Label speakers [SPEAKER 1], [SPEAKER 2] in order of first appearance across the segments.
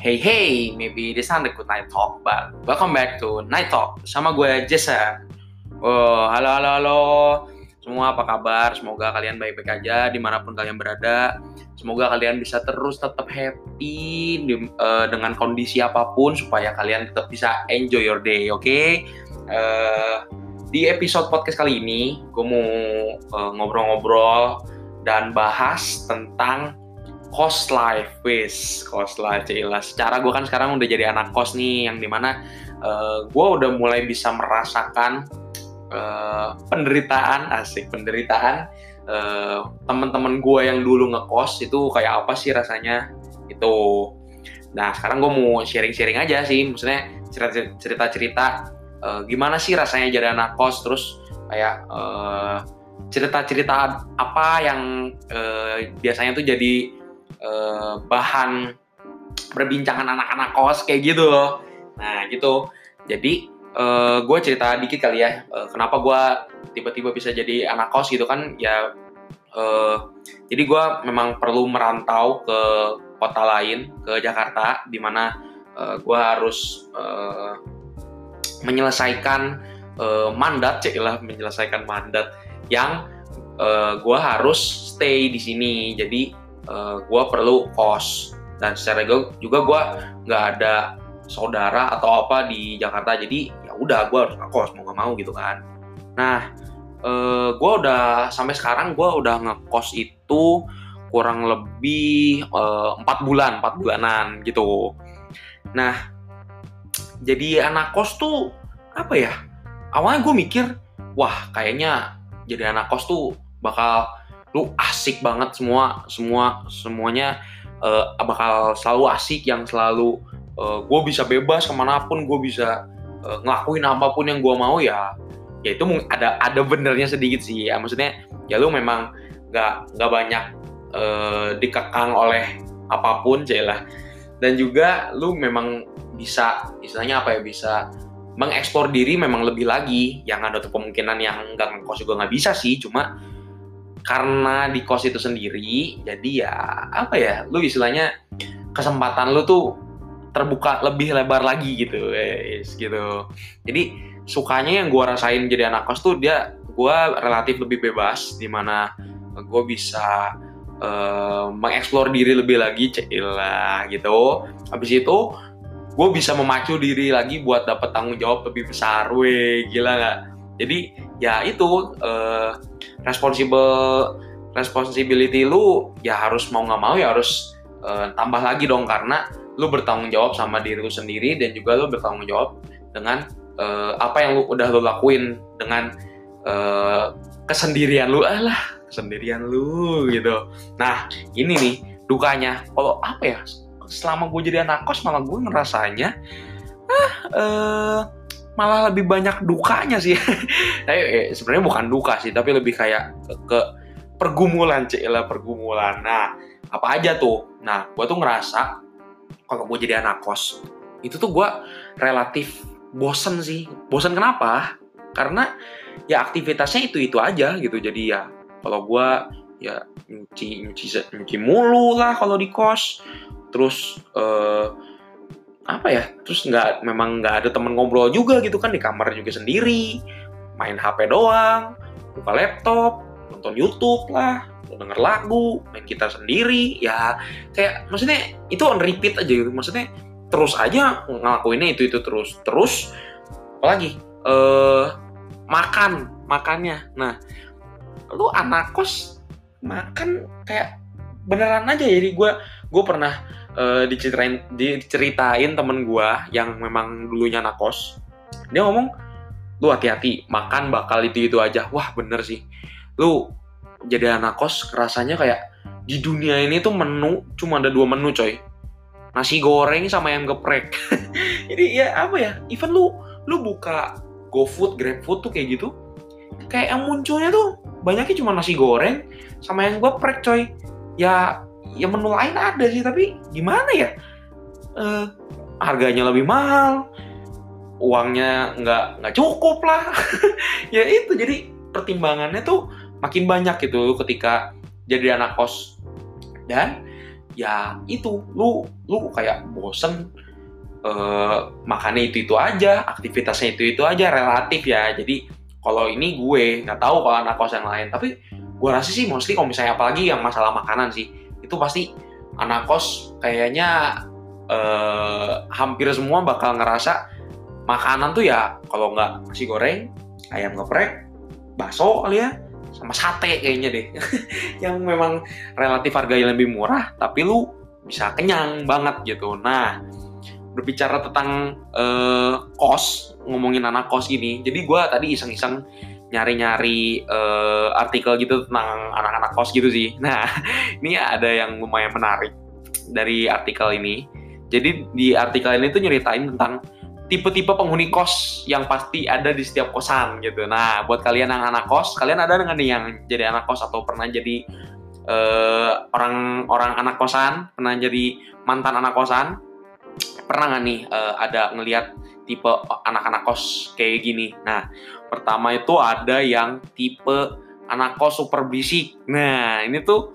[SPEAKER 1] Hey hey, maybe this not a night talk, but welcome back to Night Talk sama gue Jason. Oh, halo halo halo. Semua apa kabar? Semoga kalian baik-baik aja di mana pun kalian berada. Semoga kalian bisa terus tetap happy di, uh, dengan kondisi apa pun supaya kalian tetap bisa enjoy your day, oke? Okay? Uh, di episode podcast kali ini, gue mau uh, ngobrol-ngobrol dan bahas tentang cost life, wis cost life, jelas. Secara gue kan sekarang udah jadi anak kos nih, yang di mana uh, eh, gue udah mulai bisa merasakan uh, penderitaan, asik penderitaan uh, teman-teman gue yang dulu ngekos itu kayak apa sih rasanya itu. Nah sekarang gue mau sharing-sharing aja sih, maksudnya cerita-cerita uh, gimana sih rasanya jadi anak kos, terus kayak uh, cerita-cerita apa yang uh, biasanya tuh jadi uh, bahan perbincangan anak-anak kos kayak gitu loh. Nah gitu. Jadi uh, gue cerita dikit kali ya. Uh, kenapa gue tiba-tiba bisa jadi anak kos gitu kan? Ya uh, jadi gue memang perlu merantau ke kota lain ke Jakarta di mana uh, gue harus uh, menyelesaikan uh, mandat cek lah menyelesaikan mandat yang uh, gue harus stay di sini jadi uh, eh, gue perlu kos dan secara juga gue nggak ada saudara atau apa di Jakarta. Jadi ya udah gue harus ngekos mau gak mau gitu kan. Nah uh, eh, gue udah sampai sekarang gue udah ngekos itu kurang lebih empat uh, bulan empat bulanan gitu. Nah jadi anak kos tuh apa ya? Awalnya gue mikir wah kayaknya jadi anak kos tuh bakal lu asik banget semua semua semuanya uh, bakal selalu asik yang selalu uh, eh, gue bisa bebas ke mana pun gue bisa uh, ngelakuin apa pun yang gue mau ya ya itu ada ada benernya sedikit sih ya. Maksudnya ya lu memang nggak nggak banyak uh, dikekang oleh apa pun lah. Dan juga lu memang bisa istilahnya apa ya bisa mengeksplor diri memang lebih lagi. Yang ada tuh kemungkinan yang nggak ngekos juga nggak bisa sih cuma karena di kos itu sendiri jadi ya apa ya lu istilahnya kesempatan lu tuh terbuka lebih lebar lagi gitu guys gitu. Jadi sukanya yang gue rasain jadi anak kos tuh dia gue relatif lebih bebas di mana gue bisa uh, mengeksplor diri lebih lagi celah gitu. Habis itu gue bisa memacu diri lagi buat dapat tanggung jawab lebih besar weh gila nggak? Jadi ya itu uh, responsible responsibility lu ya harus mau nggak mau ya harus uh, tambah lagi dong. Karena lu bertanggung jawab sama diri lu sendiri dan juga lu bertanggung jawab dengan uh, apa yang lu udah lu lakuin dengan uh, kesendirian lu. Alah kesendirian lu gitu. Nah ini nih dukanya. Kalau apa ya selama gue jadi anak kos malah gue ngerasanya ah uh, malah lebih banyak dukanya sih. tapi eh, sebenarnya bukan duka sih, tapi lebih kayak ke, ke pergumulan, lah pergumulan. Nah, apa aja tuh? Nah, gue tuh ngerasa kalau gue jadi anak kos, itu tuh gue relatif bosen sih. Bosen kenapa? Karena ya aktivitasnya itu-itu aja gitu. Jadi ya kalau gue ya nyuci nyuci nyuci mulu lah kalau di kos. Terus uh, apa ya terus nggak memang nggak ada temen ngobrol juga gitu kan di kamar juga sendiri main HP doang buka laptop nonton YouTube lah denger lagu main kita sendiri ya kayak maksudnya itu on repeat aja gitu maksudnya terus aja ngelakuinnya itu itu terus terus apalagi eh makan makannya. Nah lu anak kos makan kayak beneran aja jadi gue gue pernah uh, diceritain diceritain temen gue yang memang dulunya nakos. Dia ngomong lu hati-hati makan bakal itu itu aja. Wah bener sih. Lu jadi anak kos rasanya kayak di dunia ini tuh menu cuma ada dua menu coy. Nasi goreng sama yang geprek. Jadi ya apa ya even lu lu buka GoFood, GrabFood tuh kayak gitu kayak yang munculnya tuh banyaknya cuma nasi goreng sama yang geprek coy. Ya ya menu lain ada sih tapi gimana ya? Uh, harganya lebih mahal uangnya nggak nggak cukup lah. Ya itu jadi pertimbangannya tuh makin banyak gitu ketika jadi anak kos. Dan ya itu lu lu kayak bosen uh, makannya itu itu aja aktivitasnya itu itu aja relatif ya. Jadi kalau ini gue nggak tahu kalau anak kos yang lain. Tapi gue rasa sih mostly kalau misalnya apalagi yang masalah makanan sih itu pasti anak kos kayaknya uh, hampir semua bakal ngerasa makanan tuh ya kalau nggak nasi goreng ayam geprek bakso kali ya sama sate kayaknya deh. Yang memang relatif harganya lebih murah tapi lu bisa kenyang banget gitu. Nah berbicara tentang uh, kos ngomongin anak kos gini jadi gue tadi iseng-iseng nyari-nyari uh, artikel gitu tentang anak-anak kos gitu sih nah ini ada yang lumayan menarik dari artikel ini jadi di artikel ini tuh nyeritain tentang tipe-tipe penghuni kos yang pasti ada di setiap kosan gitu. Nah, buat kalian yang anak kos, kalian ada dengan yang jadi anak kos atau pernah jadi orang-orang uh, anak kosan, pernah jadi mantan anak kosan? Pernah nggak nih uh, ada ngelihat tipe anak-anak kos kayak gini? Nah, pertama itu ada yang tipe anak kos super bisik. Nah, ini tuh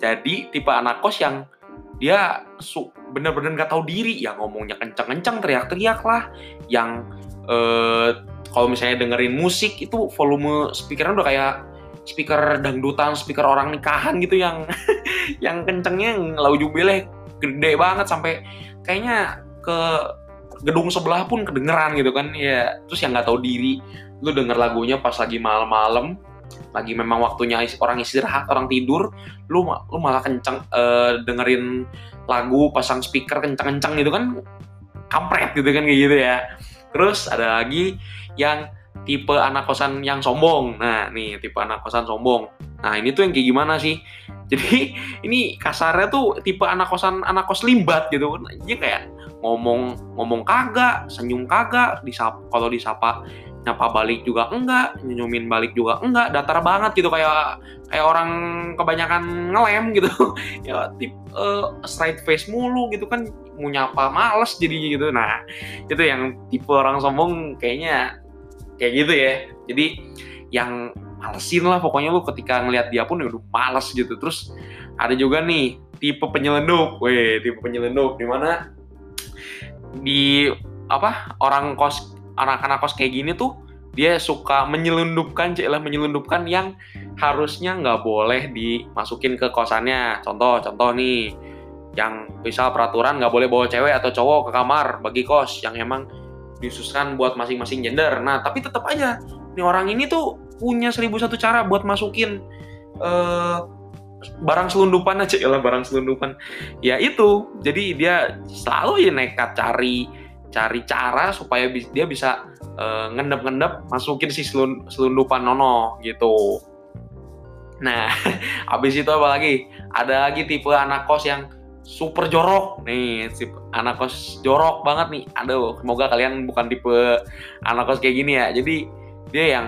[SPEAKER 1] jadi tipe anak kos yang dia bener-bener nggak tahu diri ya ngomongnya kenceng-kenceng teriak-teriak lah yang eh, kalau misalnya dengerin musik itu volume speakernya udah kayak speaker dangdutan speaker orang nikahan gitu yang yang kencengnya lau jubile gede banget sampai kayaknya ke gedung sebelah pun kedengeran gitu kan. Ya terus yang nggak tahu diri lu denger lagunya pas lagi malam-malam lagi memang waktunya orang istirahat orang tidur lu lu malah kenceng uh, dengerin lagu pasang speaker kenceng-kenceng gitu kan kampret gitu kan kayak gitu ya. Terus ada lagi yang tipe anak kosan yang sombong. Nah nih tipe anak kosan sombong. Nah ini tuh yang kayak gimana sih? Jadi ini kasarnya tuh tipe anak kosan anak kos limbat gitu dia kayak ngomong ngomong kagak senyum kagak disapa kalau disapa nyapa balik juga enggak, nyenyumin balik juga enggak, datar banget gitu kayak kayak orang kebanyakan ngelem gitu. ya tip uh, straight face mulu gitu kan mau nyapa males jadinya gitu. Nah, itu yang tipe orang sombong kayaknya kayak gitu ya. Jadi yang malesin lah pokoknya lu ketika ngelihat dia pun ya udah males gitu. Terus ada juga nih tipe penyelendup. Weh, tipe penyelendup di mana di apa orang kos anak-anak kos kayak gini tuh dia suka menyelundupkan lah menyelundupkan yang harusnya nggak boleh dimasukin ke kosannya. Contoh contoh nih yang misal peraturan nggak boleh bawa cewek atau cowok ke kamar bagi kos yang emang disususkan buat masing-masing gender. Nah tapi tetap aja nih orang ini tuh punya seribu satu cara buat masukin uh, barang selundupan aja lah barang selundupan ya itu jadi dia selalu ya nekat cari cari cara supaya dia bisa uh, ngendep-ngendep masukin si selun selundupan nono gitu. Nah, habis itu apa lagi? Ada lagi tipe anak kos yang super jorok nih, tipe anak kos jorok banget nih. Aduh, semoga kalian bukan tipe anak kos kayak gini ya. Jadi dia yang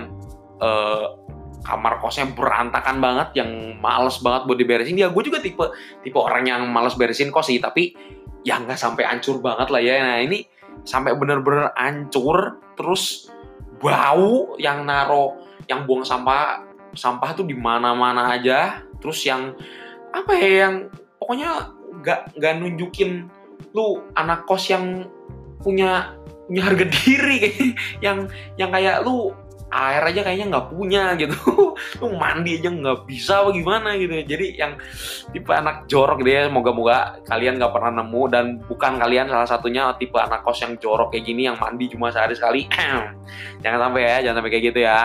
[SPEAKER 1] uh, kamar kosnya berantakan banget, yang males banget buat diberesin. Ya, gue juga tipe tipe orang yang males beresin kos sih, tapi ya nggak sampai hancur banget lah ya. Nah ini sampai bener-bener hancur terus bau yang naro yang buang sampah sampah tuh di mana-mana aja terus yang apa ya yang pokoknya nggak nggak nunjukin lu anak kos yang punya punya harga diri yang yang kayak lu air aja kayaknya nggak punya gitu. Lu mandi aja nggak bisa apa gimana gitu. Jadi yang tipe anak jorok ya moga-moga kalian nggak pernah nemu dan bukan kalian salah satunya tipe anak kos yang jorok kayak gini yang mandi cuma sehari sekali. Jangan sampai ya jangan sampai kayak gitu ya.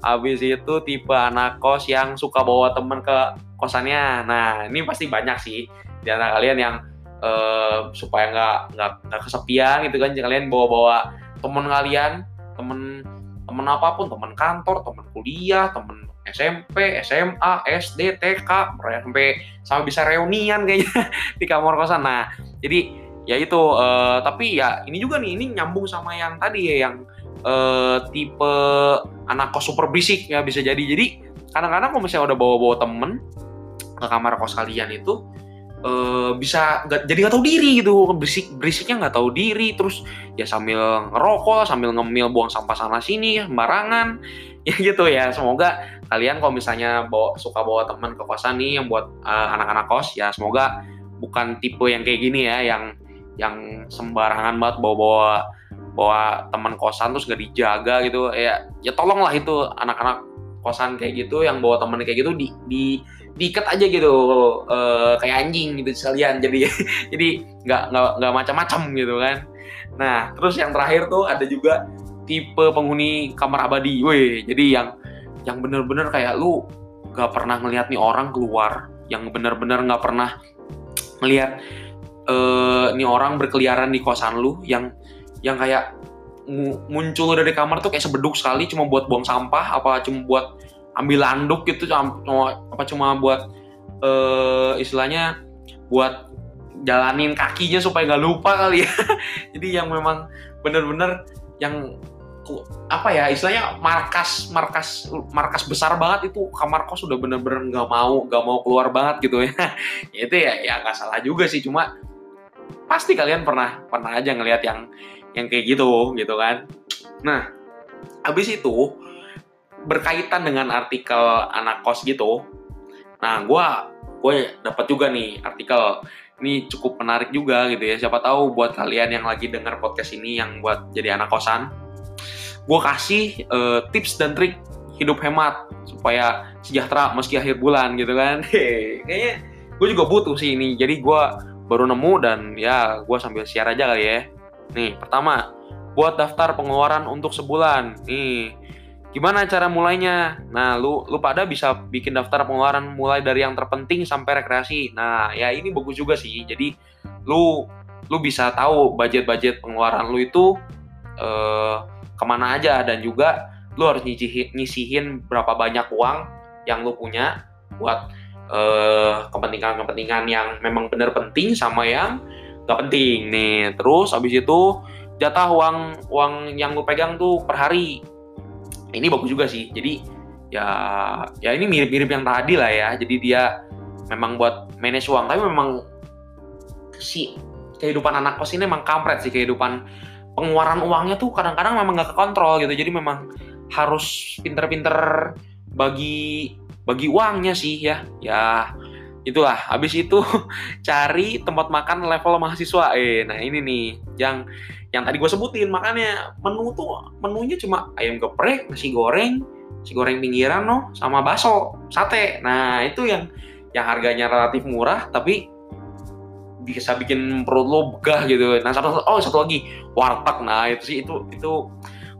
[SPEAKER 1] Habis itu tipe anak kos yang suka bawa temen ke kosannya. Nah ini pasti banyak sih di antara kalian yang uh, supaya nggak nggak kesepian gitu kan. Kalian bawa-bawa temen kalian temen temen apa pun temen kantor temen kuliah temen SMP SMA SD TK sampai sampai bisa reunian kayaknya di kamar kosan. Nah jadi ya itu uh, tapi ya ini juga nih ini nyambung sama yang tadi ya yang uh, tipe anak kos super berisik ya bisa jadi. Jadi kadang-kadang kalau misalnya udah bawa-bawa temen ke kamar kos kalian itu uh, bisa gak, jadi nggak tahu diri gitu. Berisik berisiknya nggak tahu diri. Terus ya sambil ngerokok sambil ngemil buang sampah sana sini sembarangan. Ya gitu ya semoga kalian kalau misalnya bawa suka bawa teman ke kosan nih yang buat anak anak-anak kos ya semoga bukan tipe yang kayak gini ya yang yang sembarangan banget bawa-bawa bawa teman kosan terus gak dijaga gitu. Ya ya tolonglah itu anak-anak kosan kayak gitu yang bawa temen kayak gitu di di diikat aja gitu uh, kayak anjing gitu sekalian. Jadi jadi nggak nggak nggak macam-macam gitu kan. Nah terus yang terakhir tuh ada juga tipe penghuni kamar abadi. Weh jadi yang yang bener-bener kayak lu nggak pernah ngelihat nih orang keluar yang bener-bener nggak pernah ngelihat uh, nih orang berkeliaran di kosan lu yang yang kayak muncul dari kamar tuh kayak sebeduk sekali cuma buat buang sampah apa cuma buat ambil anduk gitu cuma apa cuma buat uh, istilahnya buat jalanin kakinya supaya nggak lupa kali ya. Jadi yang memang bener-bener yang apa ya istilahnya markas markas markas besar banget itu kamar kos sudah bener-bener nggak mau nggak mau keluar banget gitu ya itu ya ya nggak salah juga sih cuma pasti kalian pernah pernah aja ngelihat yang yang kayak gitu gitu kan. Nah habis itu berkaitan dengan artikel anak kos gitu nah gue gue dapat juga nih artikel ini cukup menarik juga gitu ya. Siapa tahu buat kalian yang lagi dengar podcast ini yang buat jadi anak kosan gue kasih uh, tips dan trik hidup hemat supaya sejahtera meski akhir bulan gitu kan. Kayaknya gue juga butuh sih ini. Jadi gue baru nemu dan ya gue sambil share aja kali ya nih pertama buat daftar pengeluaran untuk sebulan. Nih gimana cara mulainya? Nah lu lu pada bisa bikin daftar pengeluaran mulai dari yang terpenting sampai rekreasi. Nah ya ini bagus juga sih. Jadi lu lu bisa tahu budget-budget pengeluaran lu itu eh, ke mana aja. Dan juga lu harus nyisihin, nyisihin berapa banyak uang yang lu punya buat uh, kepentingan-kepentingan yang memang benar penting sama yang gak penting. Nih terus abis itu jatah uang uang yang lu pegang tuh per hari. Ini bagus juga sih. Jadi ya ya ini mirip-mirip yang tadi lah ya. Jadi dia memang buat manage uang. Tapi memang si kehidupan anak kos ini memang kampret sih. Kehidupan pengeluaran uangnya tuh kadang-kadang memang nggak kekontrol gitu. Jadi memang harus pinter-pinter bagi bagi uangnya sih ya. Ya itulah habis itu cari tempat makan level mahasiswa. Eh nah ini nih yang yang tadi gue sebutin makanya menu tuh menunya cuma ayam geprek nasi goreng nasi goreng pinggiran no sama bakso sate. Nah itu yang yang harganya relatif murah tapi bisa bikin perut lo begah gitu. Nah satu oh satu lagi warteg. Nah itu sih itu itu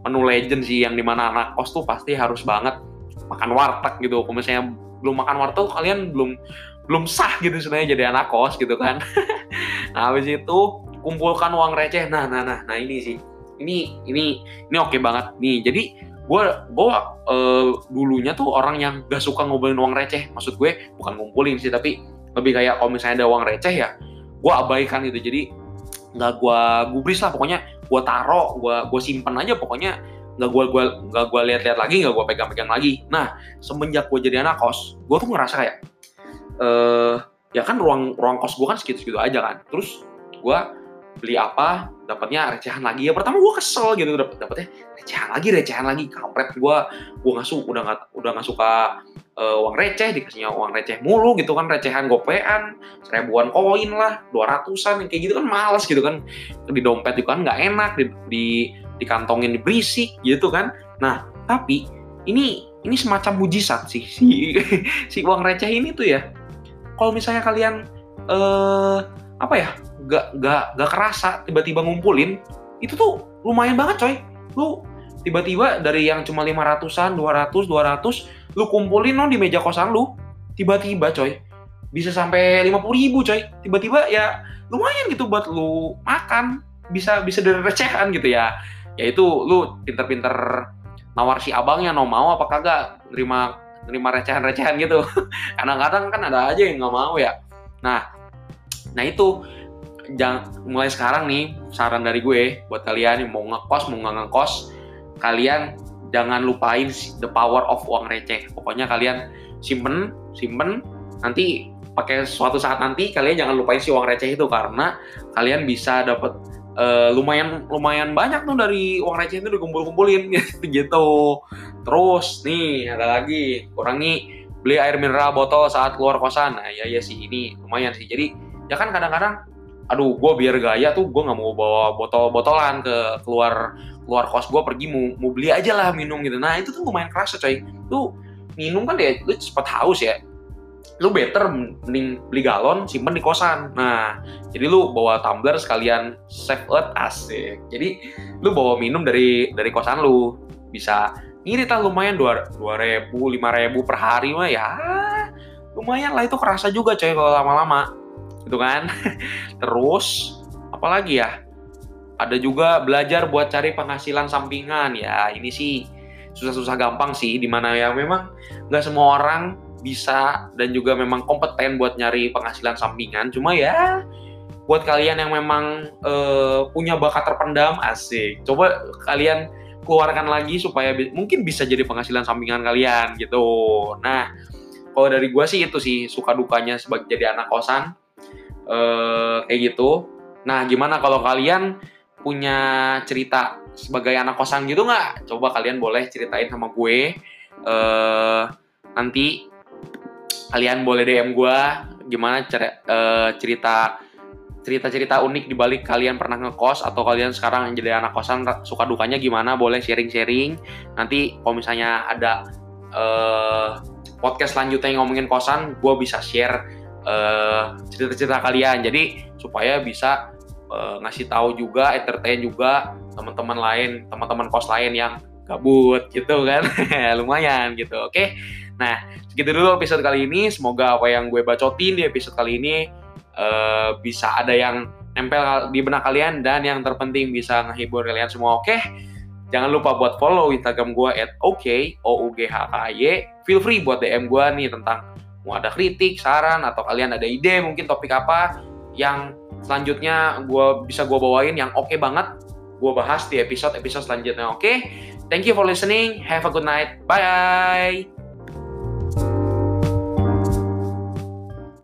[SPEAKER 1] menu legend sih yang di mana anak kos tuh pasti harus banget makan warteg gitu. Kalau misalnya belum makan warteg kalian belum belum sah gitu sebenarnya jadi anak kos gitu kan. Nah habis itu kumpulkan uang receh. Nah nah nah nah ini sih. Ini ini ini oke okay banget nih. Jadi gue gue uh, dulunya tuh orang yang gak suka ngumpulin uang receh. Maksud gue bukan ngumpulin sih tapi lebih kayak kalau misalnya ada uang receh ya gue abaikan gitu. Jadi nggak gue gubris lah pokoknya. Gue taro gue gue simpen aja pokoknya. Nggak gue gua nggak gue lihat-lihat lagi nggak gue pegang-pegang lagi. Nah semenjak gue jadi anak kos gue tuh ngerasa kayak uh, ya kan ruang ruang kos gue kan segitu-segitu aja kan. Terus gue beli apa dapatnya recehan lagi. Ya pertama gue kesel gitu dapet dapetnya recehan lagi recehan lagi. Kampret gue gue nggak suka udah nggak udah nggak suka uh, uang receh dikasihnya uang receh mulu gitu kan recehan gopean seribuan koin lah dua ratusan kayak gitu kan males gitu kan. Di dompet juga kan nggak enak di, di di kantongin di berisik gitu kan. Nah tapi ini ini semacam mujizat sih si si uang receh ini tuh ya kalau misalnya kalian eh apa ya gak gak gak kerasa tiba-tiba ngumpulin itu tuh lumayan banget coy. Lu tiba-tiba dari yang cuma 500-an, 200, 200, lu kumpulin no di meja kosan lu, tiba-tiba coy, bisa sampai 50 ribu coy, tiba-tiba ya lumayan gitu buat lu makan, bisa bisa dari recehan gitu ya, ya itu lu pinter-pinter nawar si abangnya no mau apa kagak nerima nerima recehan-recehan gitu, kadang-kadang kan ada aja yang nggak mau ya, nah nah itu jangan mulai sekarang nih saran dari gue buat kalian yang mau ngekos mau nggak ngekos kalian jangan lupain the power of uang receh. Pokoknya kalian simpen, simpen, nanti pakai suatu saat nanti kalian jangan lupain si uang receh itu karena kalian bisa dapat uh, lumayan lumayan banyak tuh dari uang receh itu dikumpul-kumpulin gitu. Terus nih ada lagi. Kurangi beli air mineral botol saat keluar kosan. Nah ya ya sih ini lumayan sih. Jadi ya kan kadang-kadang aduh gue biar gaya tuh gue nggak mau bawa botol-botolan ke keluar keluar kos gue pergi mau, mau beli aja lah minum gitu. Nah itu tuh lumayan kerasa coy. Tuh minum kan ya lu cepet haus ya. Lu better mending beli galon simpen di kosan. Nah jadi lu bawa tumbler sekalian save earth asik. Jadi lu bawa minum dari dari kosan lu. Bisa ngirit lah lumayan dua dua ribu lima ribu per hari mah ya. Lumayan lah itu kerasa juga coy kalau lama-lama. Gitu kan? Terus apalagi ya? Ada juga belajar buat cari penghasilan sampingan. Ya ini sih susah-susah gampang sih di mana ya memang nggak semua orang bisa dan juga memang kompeten buat nyari penghasilan sampingan. Cuma ya buat kalian yang memang uh, punya bakat terpendam asik. Coba kalian keluarkan lagi supaya bi mungkin bisa jadi penghasilan sampingan kalian gitu nah kalau dari gue sih itu sih suka dukanya sebagai jadi anak kosan uh, kayak gitu. Nah, gimana kalau kalian punya cerita sebagai anak kosan gitu nggak? Coba kalian boleh ceritain sama gue. Uh, nanti kalian boleh DM gue gimana cer uh, cerita cerita-cerita unik di balik kalian pernah ngekos atau kalian sekarang jadi anak kosan suka dukanya gimana boleh sharing-sharing. Nanti kalau misalnya ada uh, podcast selanjutnya yang ngomongin kosan gue bisa share eh, cerita-cerita kalian. Jadi supaya bisa uh, ngasih tahu juga entertain juga teman-teman lain teman-teman kos lain yang gabut gitu kan. Lumayan gitu. Oke? Okay? nah segitu dulu episode kali ini. Semoga apa yang gue bacotin di episode kali ini uh, bisa ada yang nempel di benak kalian dan yang terpenting bisa ngehibur kalian semua oke okay? jangan lupa buat follow instagram gue at ok o u g h k y feel free buat dm gue nih tentang mau ada kritik, saran, atau kalian ada ide mungkin topik apa yang selanjutnya gue bisa gue bawain yang oke okay banget, gue bahas di episode-episode selanjutnya. Oke, okay? thank you for listening. Have a good night. Bye.